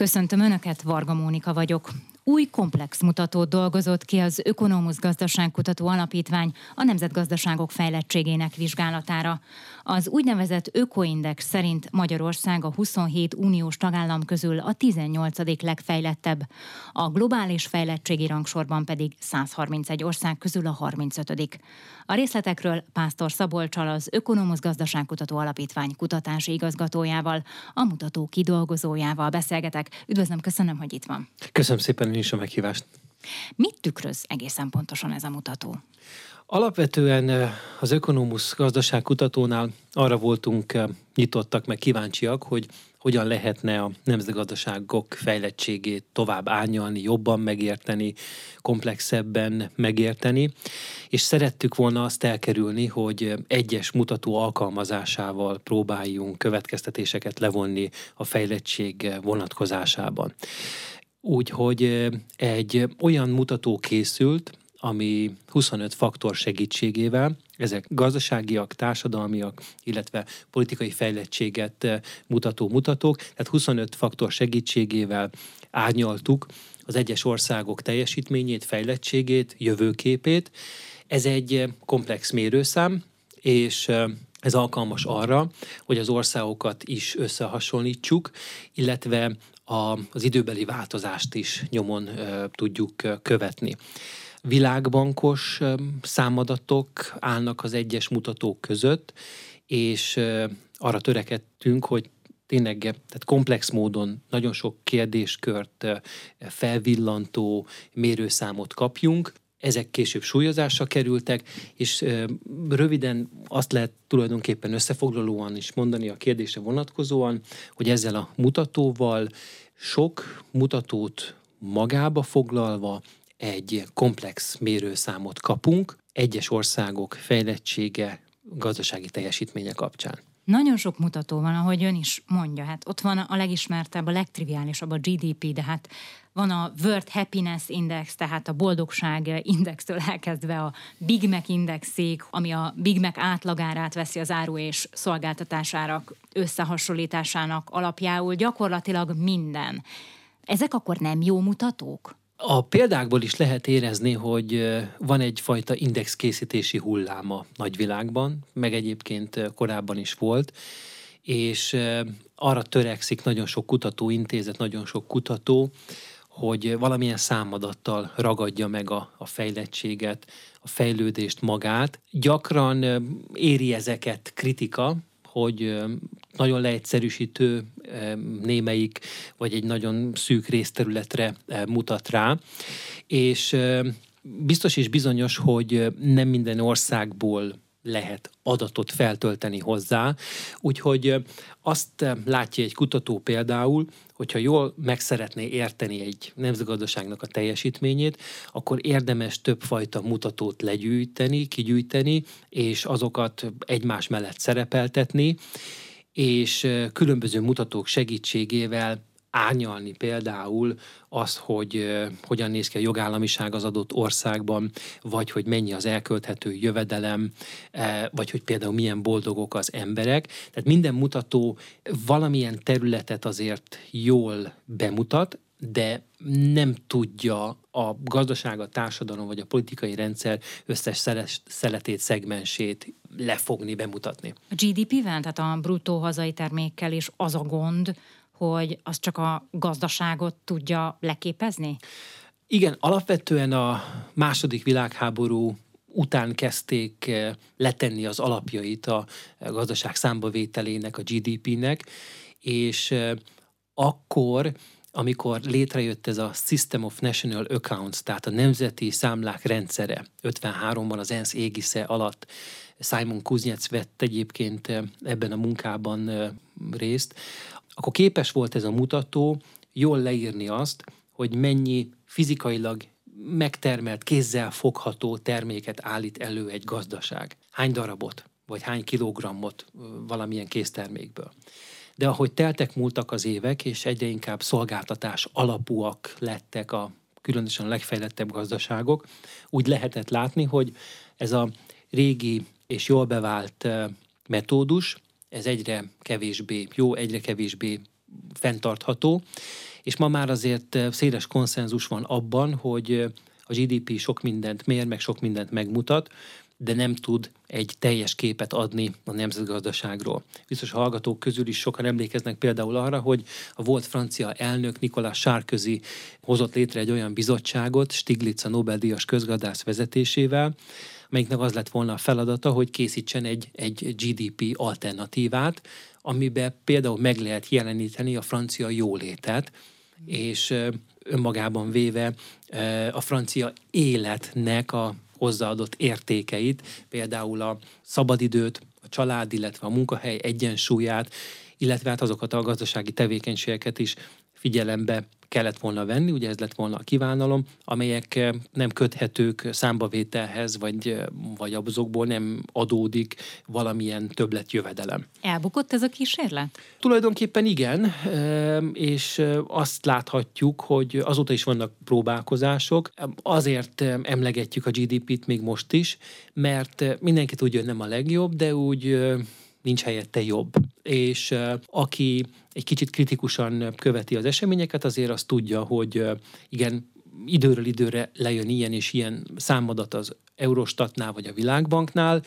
Köszöntöm Önöket, Varga Mónika vagyok. Új komplex mutatót dolgozott ki az Ökonomusz Gazdaságkutató Alapítvány a nemzetgazdaságok fejlettségének vizsgálatára. Az úgynevezett Ökoindex szerint Magyarország a 27 uniós tagállam közül a 18. legfejlettebb, a globális fejlettségi rangsorban pedig 131 ország közül a 35. A részletekről Pásztor Szabolcsal az Ökonomusz Gazdaságkutató Alapítvány kutatási igazgatójával, a mutató kidolgozójával beszélgetek. Üdvözlöm, köszönöm, hogy itt van. Köszönöm szépen is a meghívást. Mit tükröz egészen pontosan ez a mutató? Alapvetően az Ökonomusz gazdaságkutatónál arra voltunk nyitottak, meg kíváncsiak, hogy hogyan lehetne a nemzetgazdaságok fejlettségét tovább árnyalni, jobban megérteni, komplexebben megérteni, és szerettük volna azt elkerülni, hogy egyes mutató alkalmazásával próbáljunk következtetéseket levonni a fejlettség vonatkozásában. Úgyhogy egy olyan mutató készült, ami 25 faktor segítségével, ezek gazdaságiak, társadalmiak, illetve politikai fejlettséget mutató mutatók, tehát 25 faktor segítségével árnyaltuk az egyes országok teljesítményét, fejlettségét, jövőképét. Ez egy komplex mérőszám, és ez alkalmas arra, hogy az országokat is összehasonlítsuk, illetve a, az időbeli változást is nyomon uh, tudjuk uh, követni. Világbankos uh, számadatok állnak az egyes mutatók között, és uh, arra törekedtünk, hogy tényleg tehát komplex módon nagyon sok kérdéskört felvillantó mérőszámot kapjunk, ezek később súlyozásra kerültek, és röviden azt lehet tulajdonképpen összefoglalóan is mondani a kérdésre vonatkozóan, hogy ezzel a mutatóval sok mutatót magába foglalva egy komplex mérőszámot kapunk egyes országok fejlettsége, gazdasági teljesítménye kapcsán. Nagyon sok mutató van, ahogy ön is mondja. Hát ott van a legismertebb, a legtriviálisabb a GDP, de hát van a World Happiness Index, tehát a boldogság indextől elkezdve a Big Mac indexig, ami a Big Mac átlagárát veszi az áru és szolgáltatásárak összehasonlításának alapjául, gyakorlatilag minden. Ezek akkor nem jó mutatók? A példákból is lehet érezni, hogy van egyfajta indexkészítési hulláma nagyvilágban, meg egyébként korábban is volt, és arra törekszik nagyon sok kutatóintézet, nagyon sok kutató, hogy valamilyen számadattal ragadja meg a, a fejlettséget, a fejlődést magát. Gyakran éri ezeket kritika, hogy nagyon leegyszerűsítő némelyik, vagy egy nagyon szűk részterületre mutat rá, és biztos és bizonyos, hogy nem minden országból lehet adatot feltölteni hozzá. Úgyhogy azt látja egy kutató például, hogyha jól meg szeretné érteni egy nemzetgazdaságnak a teljesítményét, akkor érdemes többfajta mutatót legyűjteni, kigyűjteni, és azokat egymás mellett szerepeltetni, és különböző mutatók segítségével árnyalni például az, hogy hogyan néz ki a jogállamiság az adott országban, vagy hogy mennyi az elkölthető jövedelem, vagy hogy például milyen boldogok az emberek. Tehát minden mutató valamilyen területet azért jól bemutat, de nem tudja a gazdaság, a társadalom vagy a politikai rendszer összes szeletét, szegmensét lefogni, bemutatni. A GDP-vel, tehát a bruttó hazai termékkel is az a gond, hogy az csak a gazdaságot tudja leképezni? Igen, alapvetően a második világháború után kezdték eh, letenni az alapjait a gazdaság számbavételének, a GDP-nek, és eh, akkor amikor létrejött ez a System of National Accounts, tehát a nemzeti számlák rendszere, 53-ban az ENSZ égisze alatt Simon Kuznets vett egyébként eh, ebben a munkában részt, akkor képes volt ez a mutató jól leírni azt, hogy mennyi fizikailag megtermelt, kézzel fogható terméket állít elő egy gazdaság. Hány darabot, vagy hány kilogrammot valamilyen késztermékből. De ahogy teltek múltak az évek, és egyre inkább szolgáltatás alapúak lettek a különösen a legfejlettebb gazdaságok, úgy lehetett látni, hogy ez a régi és jól bevált metódus, ez egyre kevésbé jó, egyre kevésbé fenntartható, és ma már azért széles konszenzus van abban, hogy a GDP sok mindent mér, meg sok mindent megmutat, de nem tud egy teljes képet adni a nemzetgazdaságról. Biztos hallgatók közül is sokan emlékeznek például arra, hogy a volt francia elnök Nicolas Sarkozy hozott létre egy olyan bizottságot Stiglitz a Nobel-díjas közgazdász vezetésével, melyiknek az lett volna a feladata, hogy készítsen egy, egy GDP alternatívát, amiben például meg lehet jeleníteni a francia jólétet, és önmagában véve a francia életnek a hozzáadott értékeit, például a szabadidőt, a család, illetve a munkahely egyensúlyát, illetve hát azokat a gazdasági tevékenységeket is figyelembe kellett volna venni, ugye ez lett volna a kívánalom, amelyek eh, nem köthetők számbavételhez, vagy, eh, vagy azokból nem adódik valamilyen többlet jövedelem. Elbukott ez a kísérlet? Tulajdonképpen igen, eh, és azt láthatjuk, hogy azóta is vannak próbálkozások. Azért emlegetjük a GDP-t még most is, mert mindenki tudja, hogy nem a legjobb, de úgy nincs helyette jobb. És aki egy kicsit kritikusan követi az eseményeket, azért azt tudja, hogy igen, időről időre lejön ilyen és ilyen számadat az Eurostatnál vagy a Világbanknál.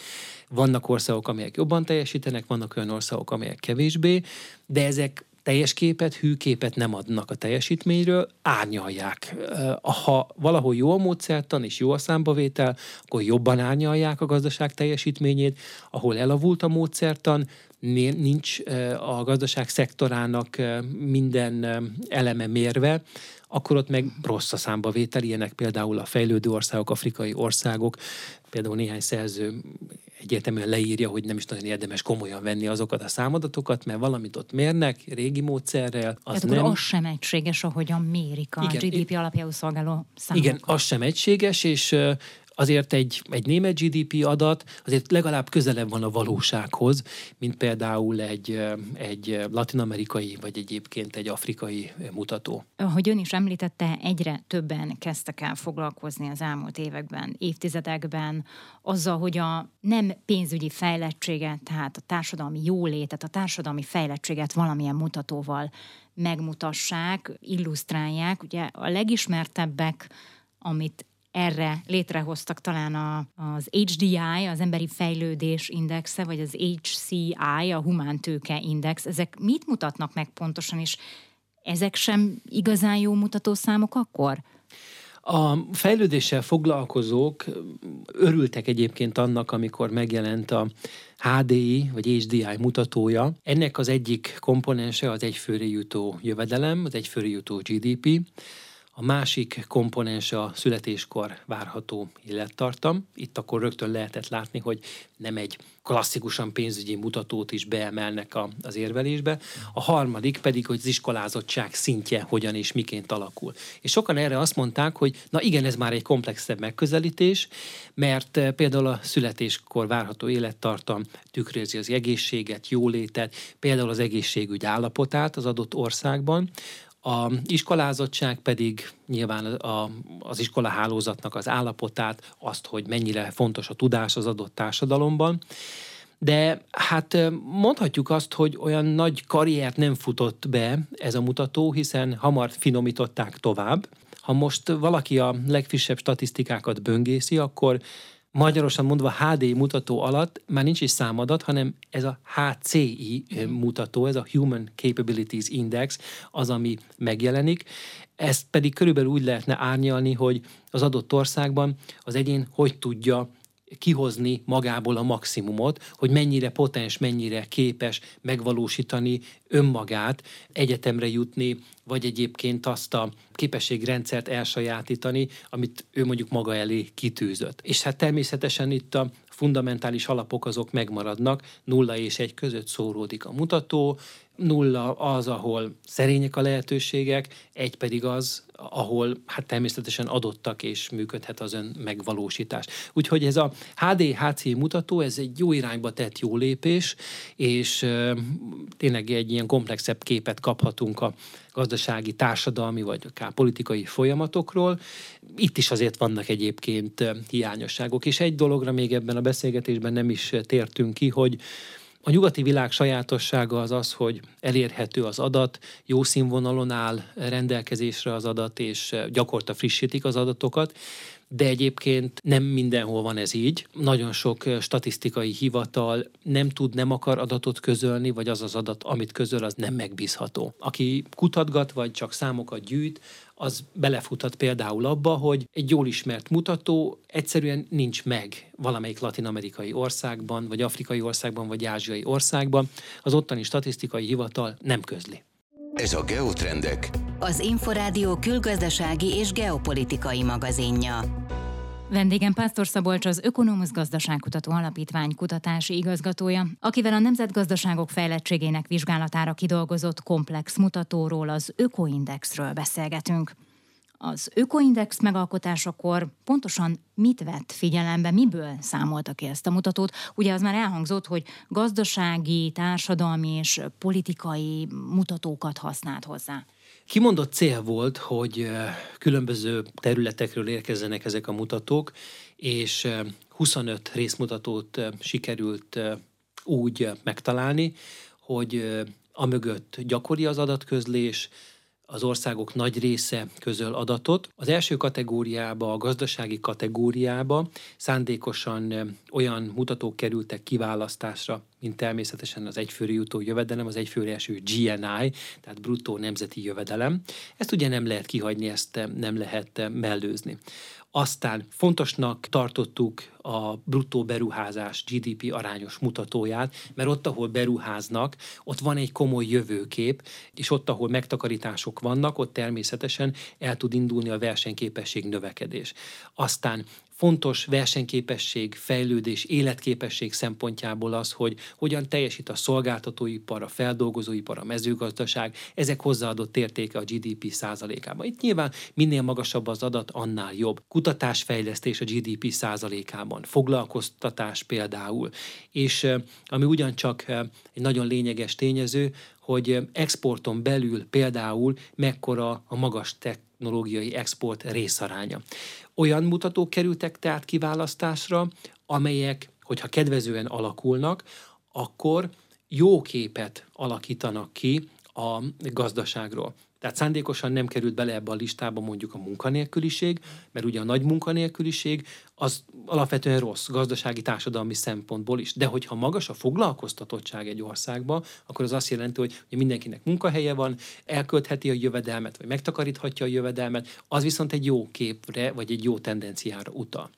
Vannak országok, amelyek jobban teljesítenek, vannak olyan országok, amelyek kevésbé, de ezek teljes képet, hű képet nem adnak a teljesítményről, árnyalják. Ha valahol jó a módszertan és jó a számbavétel, akkor jobban árnyalják a gazdaság teljesítményét, ahol elavult a módszertan, nincs a gazdaság szektorának minden eleme mérve, akkor ott meg rossz a számbavétel, ilyenek például a fejlődő országok, afrikai országok, például néhány szerző egyértelműen leírja, hogy nem is nagyon érdemes komolyan venni azokat a számadatokat, mert valamit ott mérnek régi módszerrel. Az Tehát nem... az sem egységes, ahogyan mérik a Igen, GDP alapjául szolgáló számokat. Igen, az sem egységes, és azért egy, egy német GDP adat azért legalább közelebb van a valósághoz, mint például egy, egy latinamerikai, vagy egyébként egy afrikai mutató. Ahogy ön is említette, egyre többen kezdtek el foglalkozni az elmúlt években, évtizedekben azzal, hogy a nem pénzügyi fejlettséget, tehát a társadalmi jólétet, a társadalmi fejlettséget valamilyen mutatóval megmutassák, illusztrálják. Ugye a legismertebbek, amit erre létrehoztak talán a, az HDI, az Emberi Fejlődés Indexe, vagy az HCI, a Humántőke Index. Ezek mit mutatnak meg pontosan, és ezek sem igazán jó mutatószámok akkor? A fejlődéssel foglalkozók örültek egyébként annak, amikor megjelent a HDI vagy HDI mutatója. Ennek az egyik komponense az egyfőre jutó jövedelem, az egyfőre jutó GDP. A másik komponens a születéskor várható élettartam. Itt akkor rögtön lehetett látni, hogy nem egy klasszikusan pénzügyi mutatót is beemelnek a, az érvelésbe. A harmadik pedig, hogy az iskolázottság szintje hogyan és miként alakul. És sokan erre azt mondták, hogy na igen, ez már egy komplexebb megközelítés, mert eh, például a születéskor várható élettartam tükrözi az egészséget, jólétet, például az egészségügy állapotát az adott országban, a iskolázottság pedig nyilván a, az iskolahálózatnak az állapotát, azt, hogy mennyire fontos a tudás az adott társadalomban. De hát mondhatjuk azt, hogy olyan nagy karriert nem futott be ez a mutató, hiszen hamar finomították tovább. Ha most valaki a legfrissebb statisztikákat böngészi, akkor magyarosan mondva HD mutató alatt már nincs is számadat, hanem ez a HCI mutató, ez a Human Capabilities Index az, ami megjelenik. Ezt pedig körülbelül úgy lehetne árnyalni, hogy az adott országban az egyén hogy tudja kihozni magából a maximumot, hogy mennyire potens, mennyire képes megvalósítani önmagát, egyetemre jutni, vagy egyébként azt a képességrendszert elsajátítani, amit ő mondjuk maga elé kitűzött. És hát természetesen itt a fundamentális alapok azok megmaradnak, nulla és egy között szóródik a mutató, nulla az, ahol szerények a lehetőségek, egy pedig az, ahol hát természetesen adottak és működhet az ön megvalósítás. Úgyhogy ez a HDHC mutató, ez egy jó irányba tett jó lépés, és e, tényleg egy ilyen komplexebb képet kaphatunk a gazdasági, társadalmi vagy akár politikai folyamatokról. Itt is azért vannak egyébként hiányosságok, és egy dologra még ebben a beszélgetésben nem is tértünk ki, hogy A nyugati világ sajátossága az az, hogy elérhető az adat, jó színvonalon áll rendelkezésre az adat, és gyakorta frissítik az adatokat, de egyébként nem mindenhol van ez így. Nagyon sok statisztikai hivatal nem tud, nem akar adatot közölni, vagy az az adat, amit közöl, az nem megbízható. Aki kutatgat, vagy csak számokat gyűjt, az belefuthat például abba, hogy egy jól ismert mutató egyszerűen nincs meg valamelyik latin-amerikai országban, vagy afrikai országban, vagy ázsiai országban, az ottani statisztikai hivatal nem közli. Ez a Geotrendek, az Inforádió külgazdasági és geopolitikai magazinja. Vendégem Pásztor Szabolcs az Ökonomusz Gazdaságkutató Alapítvány kutatási igazgatója, akivel a nemzetgazdaságok fejlettségének vizsgálatára kidolgozott komplex mutatóról, az Ökoindexről beszélgetünk. Az Ökoindex megalkotásakor pontosan mit vett figyelembe, miből számolta ki ezt a mutatót? Ugye az már elhangzott, hogy gazdasági, társadalmi és politikai mutatókat használt hozzá. Kimondott cél volt, hogy különböző területekről érkezzenek ezek a mutatók, és 25 részmutatót sikerült úgy megtalálni, hogy amögött gyakori az adatközlés, az országok nagy része közöl adatot. Az első kategóriába, a gazdasági kategóriába szándékosan olyan mutatók kerültek kiválasztásra, mint természetesen az egyfőre jutó jövedelem, az egyfőre eső GNI, tehát bruttó nemzeti jövedelem. Ezt ugye nem lehet kihagyni, ezt nem lehet mellőzni. Aztán fontosnak tartottuk a bruttó beruházás GDP arányos mutatóját, mert ott, ahol beruháznak, ott van egy komoly jövőkép, és ott, ahol megtakarítások vannak, ott természetesen el tud indulni a versenyképesség növekedés. Aztán fontos versenyképesség, fejlődés, életképesség szempontjából az, hogy hogyan teljesít a szolgáltatóipar, a feldolgozóipar, a mezőgazdaság, ezek hozzáadott értéke a GDP százalékában. Itt nyilván minél magasabb az adat, annál jobb. Kutatásfejlesztés a GDP százalékában, foglalkoztatás például, és ami ugyancsak egy nagyon lényeges tényező, hogy exporton belül például mekkora a magas technológiai export részaránya. Olyan mutatók kerültek tehát kiválasztásra, amelyek, hogyha kedvezően alakulnak, akkor jó képet alakítanak ki a gazdaságról. Tehát szándékosan nem került bele ebbe a listába mondjuk a munkanélküliség, mert ugye a nagy munkanélküliség az alapvetően rossz gazdasági társadalmi szempontból is. De hogyha magas a foglalkoztatottság egy országban, akkor az azt jelenti, hogy mindenkinek munkahelye van, elköltheti a jövedelmet, vagy megtakaríthatja a jövedelmet, az viszont egy jó képre, vagy egy jó tendenciára utal.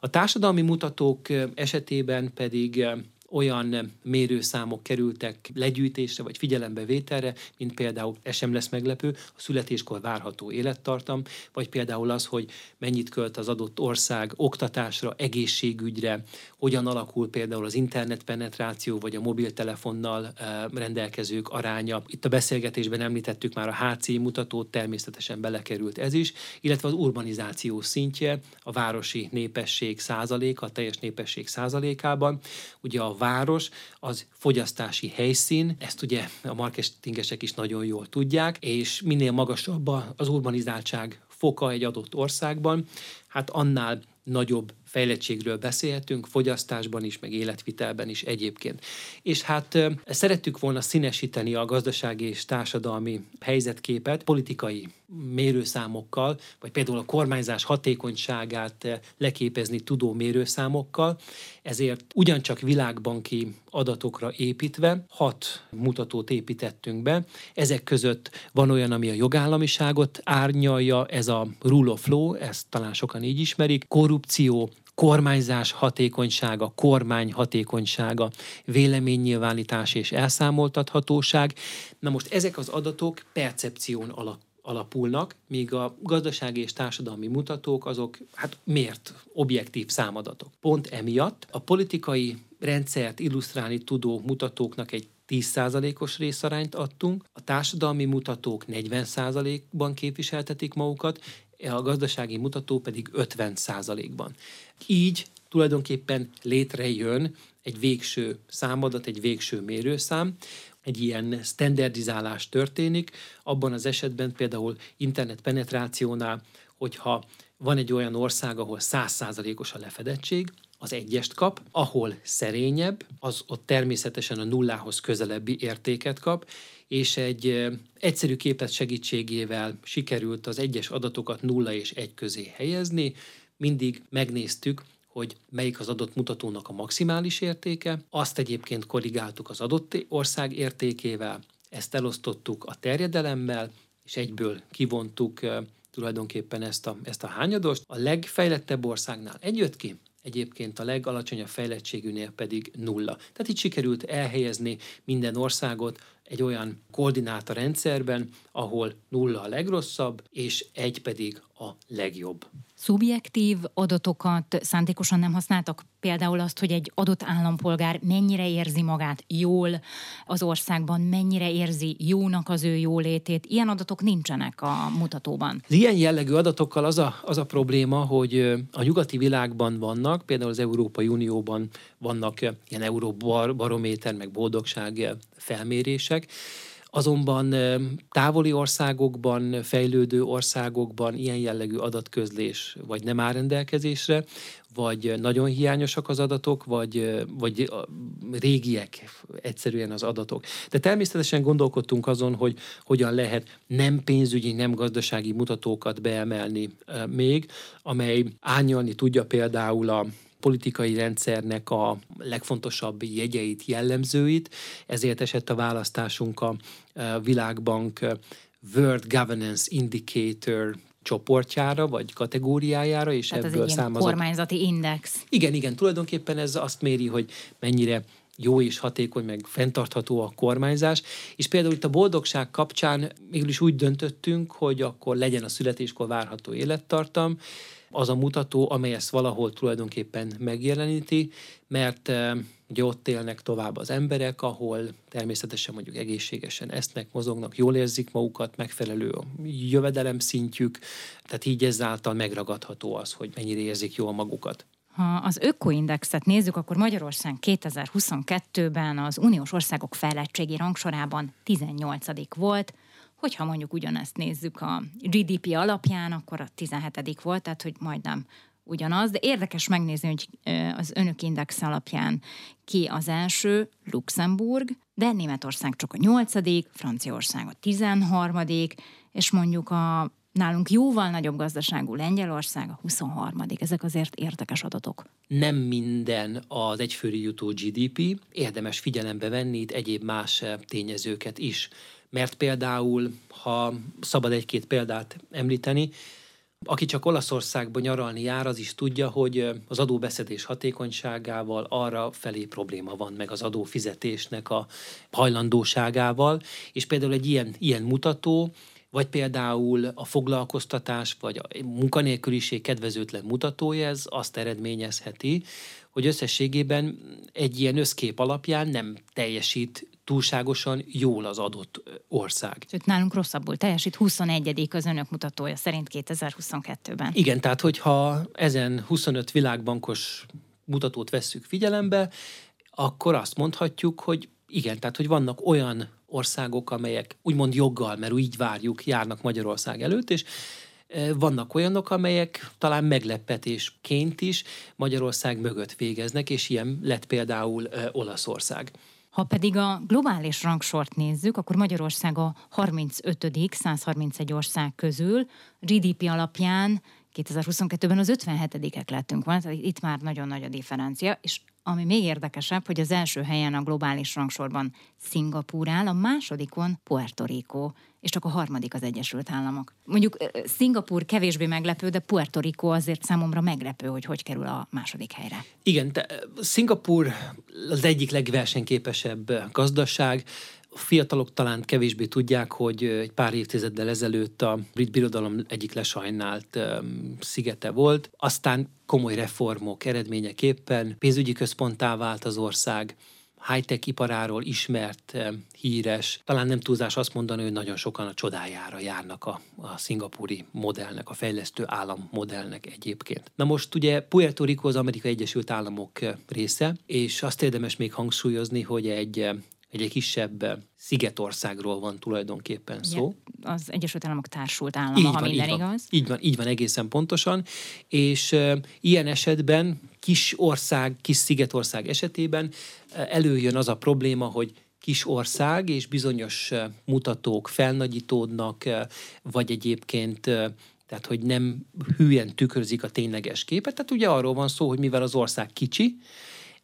A társadalmi mutatók esetében pedig olyan mérőszámok kerültek legyűjtésre vagy figyelembevételre, mint például, ez sem lesz meglepő, a születéskor várható élettartam, vagy például az, hogy mennyit költ az adott ország oktatásra, egészségügyre, hogyan alakul például az internetpenetráció, vagy a mobiltelefonnal eh, rendelkezők aránya. Itt a beszélgetésben említettük már a HC mutatót, természetesen belekerült ez is, illetve az urbanizáció szintje, a városi népesség százaléka, a teljes népesség százalékában. Ugye a város az fogyasztási helyszín, ezt ugye a marketingesek is nagyon jól tudják, és minél magasabb az urbanizáltság foka egy adott országban, hát annál nagyobb fejlettségről beszélhetünk, fogyasztásban is, meg életvitelben is egyébként. És hát szerettük volna színesíteni a gazdasági és társadalmi helyzetképet politikai mérőszámokkal, vagy például a kormányzás hatékonyságát leképezni tudó mérőszámokkal, ezért ugyancsak világbanki adatokra építve hat mutatót építettünk be. Ezek között van olyan, ami a jogállamiságot árnyalja, ez a rule of law, ezt talán sokan így ismerik, korrupció, kormányzás hatékonysága, kormány hatékonysága, véleménynyilvánítás és elszámoltathatóság. Na most ezek az adatok percepción alak alapulnak, míg a gazdasági és társadalmi mutatók azok hát miért objektív számadatok. Pont emiatt a politikai rendszert illusztrálni tudó mutatóknak egy 10%-os részarányt adtunk, a társadalmi mutatók 40%-ban képviseltetik magukat, a gazdasági mutató pedig 50%-ban. Így tulajdonképpen létrejön egy végső számadat, egy végső mérőszám, egy ilyen standardizálás történik, abban az esetben például internet penetrációnál, hogyha van egy olyan ország, ahol 100%-os a lefedettség, az egyest kap, ahol szerényebb, az ott természetesen a nullához közelebbi értéket kap, és egy egyszerű képlet segítségével sikerült az egyes adatokat nulla és egy közé helyezni. Mindig megnéztük, hogy melyik az adott mutatónak a maximális értéke, azt egyébként korrigáltuk az adott ország értékével, ezt elosztottuk a terjedelemmel, és egyből kivontuk tulajdonképpen ezt a, ezt a hányadost. A legfejlettebb országnál egy jött ki, egyébként a legalacsonyabb fejlettségűnél pedig nulla. Tehát itt sikerült elhelyezni minden országot egy olyan koordináta rendszerben, ahol nulla a legrosszabb, és egy pedig a legjobb. Szubjektív adatokat szándékosan nem használtak? Például azt, hogy egy adott állampolgár mennyire érzi magát jól az országban, mennyire érzi jónak az ő jólétét. Ilyen adatok nincsenek a mutatóban. Az ilyen jellegű adatokkal az a, az a probléma, hogy a nyugati világban vannak, például az Európai Unióban vannak ilyen euróbarométer, meg boldogság felmérések, Azonban távoli országokban, fejlődő országokban ilyen jellegű adatközlés vagy nem áll rendelkezésre, vagy nagyon hiányosak az adatok, vagy, vagy régiek egyszerűen az adatok. De természetesen gondolkodtunk azon, hogy hogyan lehet nem pénzügyi, nem gazdasági mutatókat beemelni még, amely ányalni tudja például a politikai rendszernek a legfontosabb jegyeit, jellemzőit, ezért esett a választásunk a Világbank World Governance Indicator csoportjára, vagy kategóriájára, és hát ebből ez származott. kormányzati index. Igen, igen, tulajdonképpen ez azt méri, hogy mennyire jó és hatékony, meg fenntartható a kormányzás. És például itt a boldogság kapcsán mégis úgy döntöttünk, hogy akkor legyen a születéskor várható élettartam, az a mutató, amely ezt valahol tulajdonképpen megjeleníti, mert eh, ugye ott élnek tovább az emberek, ahol természetesen mondjuk egészségesen esznek, mozognak, jól érzik magukat, megfelelő a jövedelem szintjük, tehát így ezáltal megragadható az, hogy mennyire érzik jól magukat. Ha az ökoindexet nézzük, akkor Magyarország 2022-ben az uniós országok fejlettségi rangsorában 18. volt, Hogyha mondjuk ugyanezt nézzük a GDP alapján, akkor a 17. volt, tehát hogy majdnem ugyanaz, de érdekes megnézni, hogy az önök index alapján ki az első, Luxemburg, de Németország csak a 8., Franciaország a 13., és mondjuk a nálunk jóval nagyobb gazdaságú Lengyelország a 23. Ezek azért érdekes adatok. Nem minden az egyfőre jutó GDP, érdemes figyelembe venni itt egyéb más tényezőket is mert például, ha szabad egy-két példát említeni, aki csak Olaszországban nyaralni jár, az is tudja, hogy az adóbeszedés hatékonyságával arra felé probléma van, meg az adófizetésnek a hajlandóságával, és például egy ilyen, ilyen mutató, vagy például a foglalkoztatás, vagy a munkanélküliség kedvezőtlen mutatója, ez azt eredményezheti, hogy összességében egy ilyen összkép alapján nem teljesít túlságosan jól az adott ország. Sőt, nálunk rosszabbul teljesít, 21. az önök mutatója szerint 2022-ben. Igen, tehát hogyha ezen 25 világbankos mutatót vesszük figyelembe, akkor azt mondhatjuk, hogy igen, tehát hogy vannak olyan országok, amelyek úgymond joggal, mert úgy várjuk, járnak Magyarország előtt, és vannak olyanok, amelyek talán meglepetésként is Magyarország mögött végeznek, és ilyen lett például Olaszország. Ha pedig a globális rangsort nézzük, akkor Magyarország a 35. 131 ország közül GDP alapján 2022-ben az 57-ek lettünk van, tehát itt már nagyon nagy a differencia, és ami még érdekesebb, hogy az első helyen a globális rangsorban Szingapúr áll, a másodikon Puerto Rico, és csak a harmadik az Egyesült Államok. Mondjuk Szingapúr kevésbé meglepő, de Puerto Rico azért számomra meglepő, hogy hogy kerül a második helyre. Igen, te, Szingapúr az egyik legversenyképesebb gazdaság, fiatalok talán kevésbé tudják, hogy egy pár évtizeddel ezelőtt a brit birodalom egyik lesajnált szigete volt. Aztán komoly reformok eredményeképpen pénzügyi központtá vált az ország, high-tech iparáról ismert, híres. Talán nem túlzás azt mondani, hogy nagyon sokan a csodájára járnak a, a szingapúri modellnek, a fejlesztő állam modellnek egyébként. Na most ugye Puerto Rico az Amerikai Egyesült Államok része, és azt érdemes még hangsúlyozni, hogy egy egy, egy kisebb szigetországról van tulajdonképpen szó. Ja, az Egyesült Államok társult állama, így ha van, minden így igaz. Van, így van, így van egészen pontosan, és uh, ilyen esetben kis ország, kis szigetország esetében uh, előjön az a probléma, hogy kis ország, és bizonyos mutatók felnagyítódnak, vagy egyébként tehát hogy nem hülyen tükrözik a tényleges képet. Tehát ugye arról van szó, hogy mivel az ország kicsi,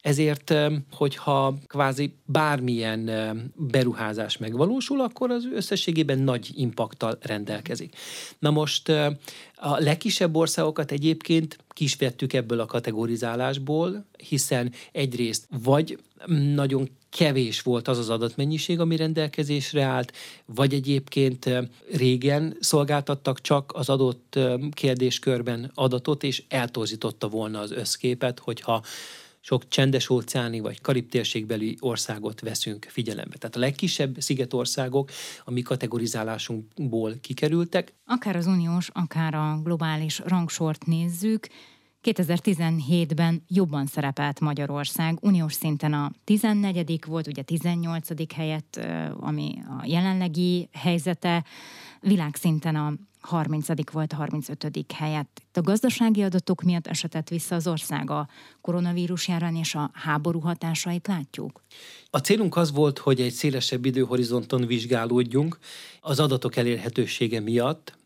ezért, hogyha kvázi bármilyen beruházás megvalósul, akkor az összességében nagy impaktal rendelkezik. Na most a legkisebb országokat egyébként kisvettük ebből a kategorizálásból, hiszen egyrészt vagy nagyon kevés volt az az adatmennyiség, ami rendelkezésre állt, vagy egyébként régen szolgáltattak csak az adott kérdéskörben adatot, és eltorzította volna az összképet, hogyha sok csendes óceáni vagy karib térségbeli országot veszünk figyelembe. Tehát a legkisebb szigetországok a mi kategorizálásunkból kikerültek. Akár az uniós, akár a globális rangsort nézzük, 2017-ben jobban szerepelt Magyarország, uniós szinten a 14. volt, ugye 18. helyett, ami a jelenlegi helyzete, világszinten a 30. volt a 35. helyett. A gazdasági adatok miatt esetett vissza az ország a koronavírus járvány és a háború hatásait látjuk? A célunk az volt, hogy egy szélesebb időhorizonton vizsgálódjunk az adatok elérhetősége miatt,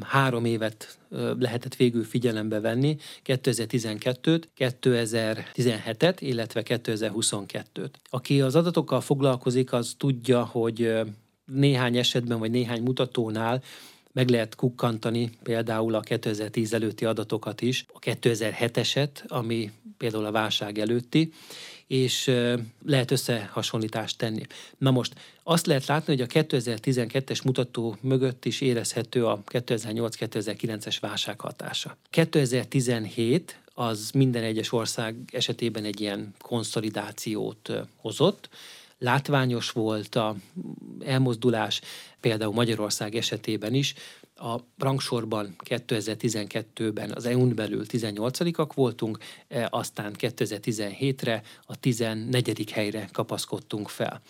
három évet lehetett végül figyelembe venni, 2012-t, 2017-et, illetve 2022-t. Aki az adatokkal foglalkozik, az tudja, hogy néhány esetben vagy néhány mutatónál meg lehet kukkantani például a 2010 előtti adatokat is, a 2007-eset, ami például a válság előtti, és lehet összehasonlítást tenni. Na most azt lehet látni, hogy a 2012-es mutató mögött is érezhető a 2008-2009-es válság hatása. 2017 az minden egyes ország esetében egy ilyen konszolidációt hozott, látványos volt a elmozdulás, például Magyarország esetében is, a rangsorban 2012-ben az EU-n belül 18-ak voltunk, e, aztán 2017-re a 14. helyre kapaszkodtunk fel.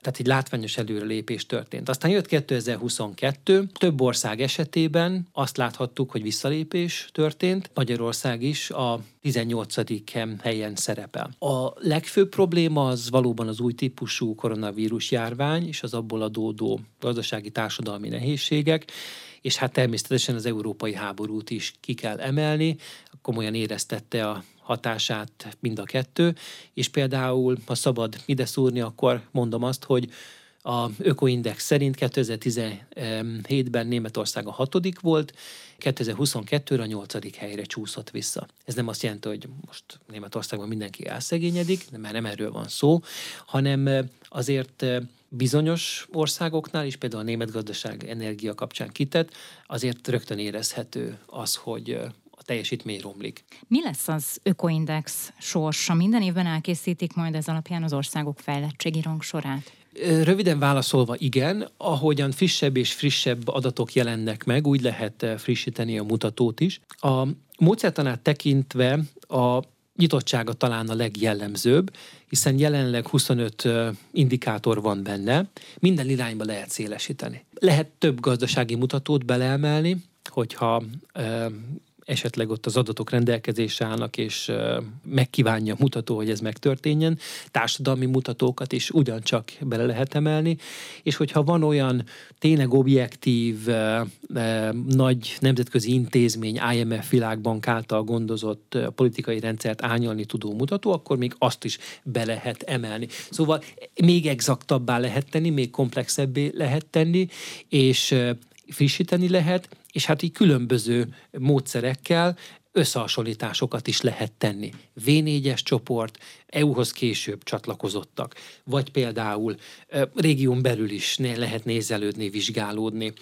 Tehát egy látványos előrelépés történt. Aztán jött 2022, több ország esetében azt láthattuk, hogy visszalépés történt, Magyarország is a 18. helyen szerepel. A legfőbb probléma az valóban az új típusú koronavírus járvány és az abból adódó gazdasági társadalmi nehézségek, és hát természetesen az európai háborút is ki kell emelni, komolyan éreztette a hatását mind a kettő, és például, ha szabad ide szúrni, akkor mondom azt, hogy a Ökoindex szerint 2017-ben Németország a hatodik volt, 2022-re a nyolcadik helyre csúszott vissza. Ez nem azt jelenti, hogy most Németországban mindenki elszegényedik, mert nem erről van szó, hanem azért bizonyos országoknál is, például a német gazdaság energia kapcsán kitett, azért rögtön érezhető az, hogy a teljesítmény romlik. Mi lesz az Ökoindex sorsa? Minden évben elkészítik majd ez alapján az országok fejlettségi rangsorát? Röviden válaszolva igen, ahogyan frissebb és frissebb adatok jelennek meg, úgy lehet frissíteni a mutatót is. A módszertanát tekintve a nyitottsága talán a legjellemzőbb, hiszen jelenleg 25 indikátor van benne, minden irányba lehet szélesíteni. Lehet több gazdasági mutatót beleemelni, hogyha esetleg ott az adatok rendelkezésre állnak, és megkívánja mutató, hogy ez megtörténjen. Társadalmi mutatókat is ugyancsak bele lehet emelni, és hogyha van olyan tényleg objektív, nagy nemzetközi intézmény, IMF világbank által gondozott politikai rendszert ányalni tudó mutató, akkor még azt is be lehet emelni. Szóval még exaktabbá lehet tenni, még komplexebbé lehet tenni, és frissíteni lehet, és hát így különböző módszerekkel összehasonlításokat is lehet tenni. V4-es csoport, EU-hoz később csatlakozottak, vagy például régión belül is lehet nézelődni, vizsgálódni.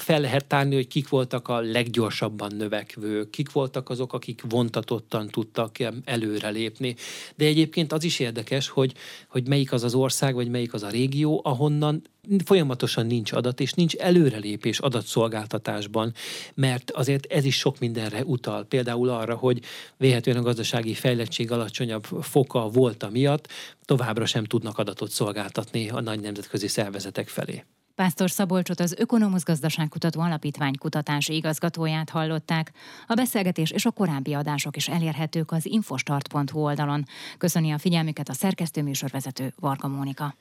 Fel lehet tárni, hogy kik voltak a leggyorsabban növekvők, kik voltak azok, akik vontatottan tudtak előrelépni. De egyébként az is érdekes, hogy, hogy melyik az az ország, vagy melyik az a régió, ahonnan folyamatosan nincs adat, és nincs előrelépés adatszolgáltatásban, mert azért ez is sok mindenre utal. Például arra, hogy véhetően a gazdasági fejlettség alacsonyabb foka volt miatt, továbbra sem tudnak adatot szolgáltatni a nagy nemzetközi szervezetek felé. Pásztor Szabolcsot az Ökonomusz Gazdaságkutató Alapítvány kutatási igazgatóját hallották. A beszélgetés és a korábbi adások is elérhetők az infostart.hu oldalon. Köszöni a figyelmüket a szerkesztő műsorvezető Varga Mónika.